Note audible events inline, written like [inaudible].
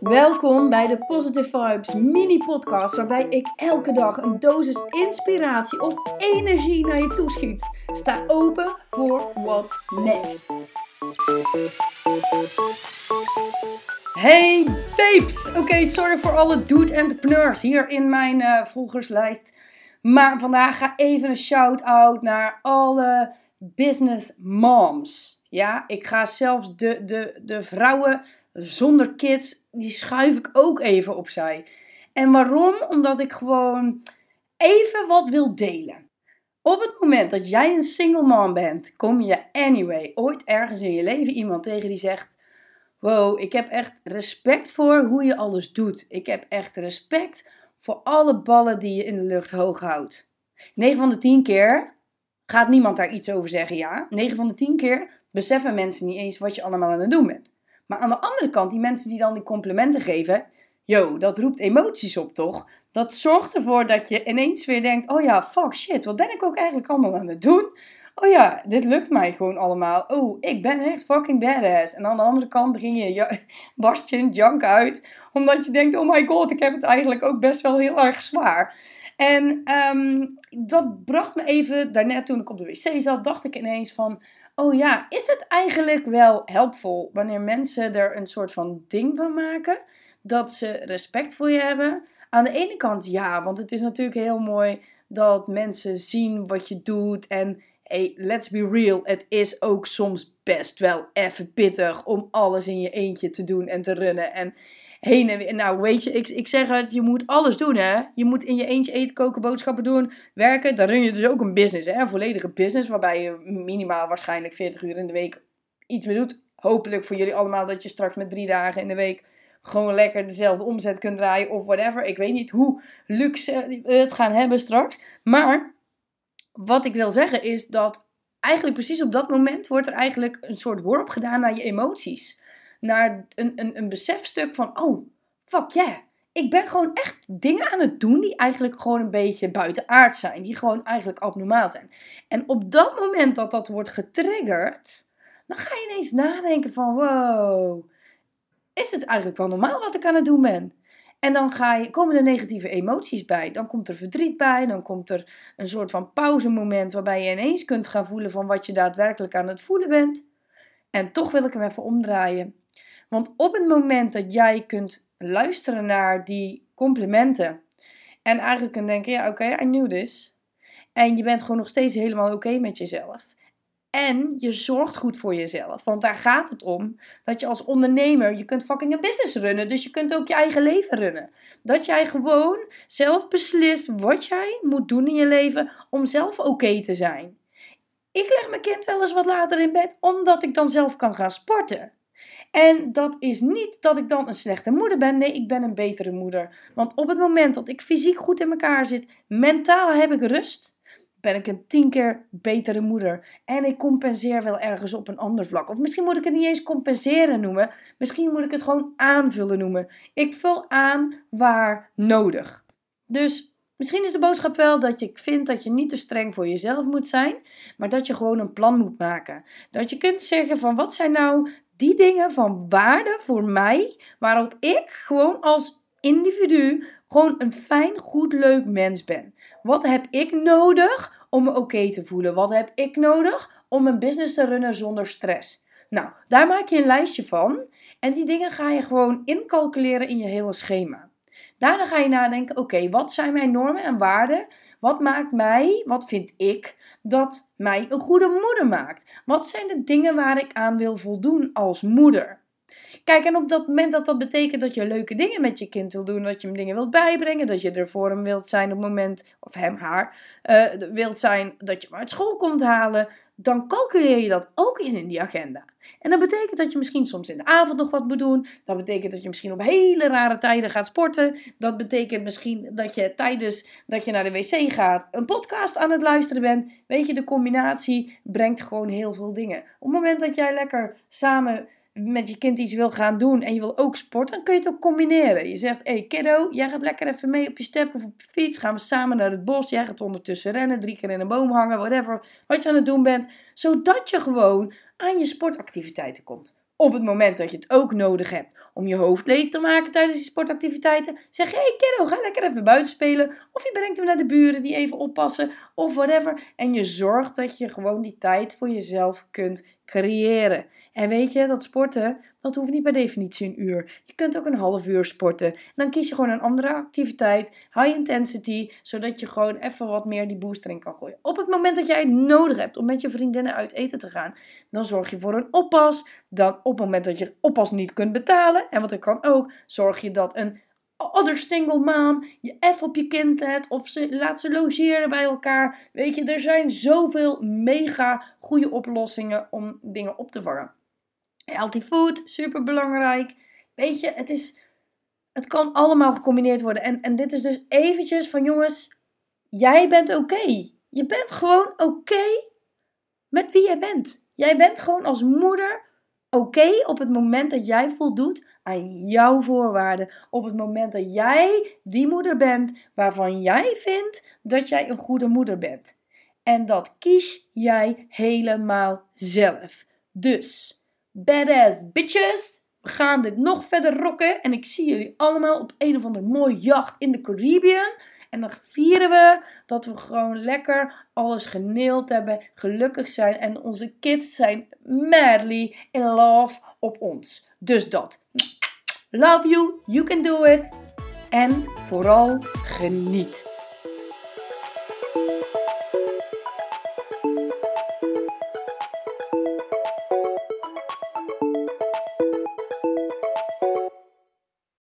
Welkom bij de Positive Vibes mini podcast waarbij ik elke dag een dosis inspiratie of energie naar je toeschiet. Sta open voor what's next. Hey babes! Oké, sorry voor alle dude entrepreneurs hier in mijn uh, volgerslijst. Maar vandaag ga even een shout-out naar alle business moms. Ja, ik ga zelfs de, de, de vrouwen zonder kids, die schuif ik ook even opzij. En waarom? Omdat ik gewoon even wat wil delen. Op het moment dat jij een single mom bent, kom je anyway ooit ergens in je leven iemand tegen die zegt: Wow, ik heb echt respect voor hoe je alles doet. Ik heb echt respect voor alle ballen die je in de lucht hoog houdt. 9 van de 10 keer gaat niemand daar iets over zeggen, ja. 9 van de 10 keer beseffen mensen niet eens wat je allemaal aan het doen bent. Maar aan de andere kant, die mensen die dan die complimenten geven, yo, dat roept emoties op, toch? Dat zorgt ervoor dat je ineens weer denkt, oh ja, fuck shit, wat ben ik ook eigenlijk allemaal aan het doen? Oh ja, dit lukt mij gewoon allemaal. Oh, ik ben echt fucking badass. En aan de andere kant begin je, [laughs] barst je een jank uit, omdat je denkt, oh my god, ik heb het eigenlijk ook best wel heel erg zwaar. En um, dat bracht me even, daarnet toen ik op de wc zat, dacht ik ineens van, oh ja, is het eigenlijk wel helpvol wanneer mensen er een soort van ding van maken? Dat ze respect voor je hebben? Aan de ene kant ja, want het is natuurlijk heel mooi dat mensen zien wat je doet. En hey, let's be real, het is ook soms best wel even pittig om alles in je eentje te doen en te runnen. En heen en weer. Nou, weet je, ik, ik zeg het, je moet alles doen, hè. Je moet in je eentje eten, koken, boodschappen doen, werken. Dan run je dus ook een business, hè. Een volledige business, waarbij je minimaal waarschijnlijk 40 uur in de week iets meer doet. Hopelijk voor jullie allemaal dat je straks met drie dagen in de week gewoon lekker dezelfde omzet kunt draaien of whatever. Ik weet niet hoe luxe we het gaan hebben straks. Maar wat ik wil zeggen is dat eigenlijk precies op dat moment wordt er eigenlijk een soort worp gedaan naar je emoties naar een, een, een besefstuk van, oh, fuck yeah. Ik ben gewoon echt dingen aan het doen die eigenlijk gewoon een beetje buitenaard zijn. Die gewoon eigenlijk abnormaal zijn. En op dat moment dat dat wordt getriggerd, dan ga je ineens nadenken van, wow, is het eigenlijk wel normaal wat ik aan het doen ben? En dan ga je, komen er negatieve emoties bij. Dan komt er verdriet bij. Dan komt er een soort van pauzemoment waarbij je ineens kunt gaan voelen van wat je daadwerkelijk aan het voelen bent. En toch wil ik hem even omdraaien. Want op het moment dat jij kunt luisteren naar die complimenten en eigenlijk kunt denken, ja oké, I knew this. En je bent gewoon nog steeds helemaal oké met jezelf. En je zorgt goed voor jezelf. Want daar gaat het om. Dat je als ondernemer, je kunt fucking een business runnen. Dus je kunt ook je eigen leven runnen. Dat jij gewoon zelf beslist wat jij moet doen in je leven om zelf oké te zijn. Ik leg mijn kind wel eens wat later in bed, omdat ik dan zelf kan gaan sporten. En dat is niet dat ik dan een slechte moeder ben. Nee, ik ben een betere moeder. Want op het moment dat ik fysiek goed in elkaar zit, mentaal heb ik rust, ben ik een tien keer betere moeder. En ik compenseer wel ergens op een ander vlak. Of misschien moet ik het niet eens compenseren noemen. Misschien moet ik het gewoon aanvullen noemen. Ik vul aan waar nodig. Dus Misschien is de boodschap wel dat je vindt dat je niet te streng voor jezelf moet zijn, maar dat je gewoon een plan moet maken. Dat je kunt zeggen van wat zijn nou die dingen van waarde voor mij, waarop ik gewoon als individu gewoon een fijn, goed, leuk mens ben. Wat heb ik nodig om me oké te voelen? Wat heb ik nodig om een business te runnen zonder stress? Nou, daar maak je een lijstje van en die dingen ga je gewoon incalculeren in je hele schema. Daarna ga je nadenken: oké, wat zijn mijn normen en waarden? Wat maakt mij, wat vind ik, dat mij een goede moeder maakt? Wat zijn de dingen waar ik aan wil voldoen als moeder? Kijk, en op dat moment dat dat betekent dat je leuke dingen met je kind wil doen, dat je hem dingen wilt bijbrengen, dat je er voor hem wilt zijn op het moment, of hem, haar, uh, wilt zijn dat je hem uit school komt halen, dan calculeer je dat ook in in die agenda. En dat betekent dat je misschien soms in de avond nog wat moet doen. Dat betekent dat je misschien op hele rare tijden gaat sporten. Dat betekent misschien dat je tijdens dat je naar de wc gaat een podcast aan het luisteren bent. Weet je, de combinatie brengt gewoon heel veel dingen. Op het moment dat jij lekker samen met je kind iets wil gaan doen en je wil ook sporten, dan kun je het ook combineren. Je zegt, hé hey kiddo, jij gaat lekker even mee op je step of op je fiets. Gaan we samen naar het bos. Jij gaat ondertussen rennen, drie keer in een boom hangen, whatever. Wat je aan het doen bent. Zodat je gewoon aan je sportactiviteiten komt. Op het moment dat je het ook nodig hebt om je hoofd leeg te maken tijdens die sportactiviteiten, zeg je: hey kiddo, ga lekker even buiten spelen. Of je brengt hem naar de buren die even oppassen, of whatever. En je zorgt dat je gewoon die tijd voor jezelf kunt creëren. En weet je, dat sporten, dat hoeft niet per definitie een uur. Je kunt ook een half uur sporten. Dan kies je gewoon een andere activiteit, high intensity, zodat je gewoon even wat meer die booster in kan gooien. Op het moment dat jij het nodig hebt om met je vriendinnen uit eten te gaan, dan zorg je voor een oppas. Dan op het moment dat je oppas niet kunt betalen, en wat er kan ook, zorg je dat een other single mom je even op je kind let of ze, laat ze logeren bij elkaar. Weet je, er zijn zoveel mega goede oplossingen om dingen op te vangen. Healthy food, super belangrijk. Weet je, het, is, het kan allemaal gecombineerd worden. En, en dit is dus eventjes van jongens, jij bent oké. Je bent gewoon oké met wie jij bent. Jij bent gewoon als moeder oké op het moment dat jij voldoet aan jouw voorwaarden. Op het moment dat jij die moeder bent waarvan jij vindt dat jij een goede moeder bent. En dat kies jij helemaal zelf. Dus, badass bitches, we gaan dit nog verder rocken. En ik zie jullie allemaal op een of andere mooie jacht in de Caribbean. En dan vieren we dat we gewoon lekker alles geneeld hebben, gelukkig zijn. En onze kids zijn madly in love op ons. Dus dat. Love you, you can do it. En vooral geniet.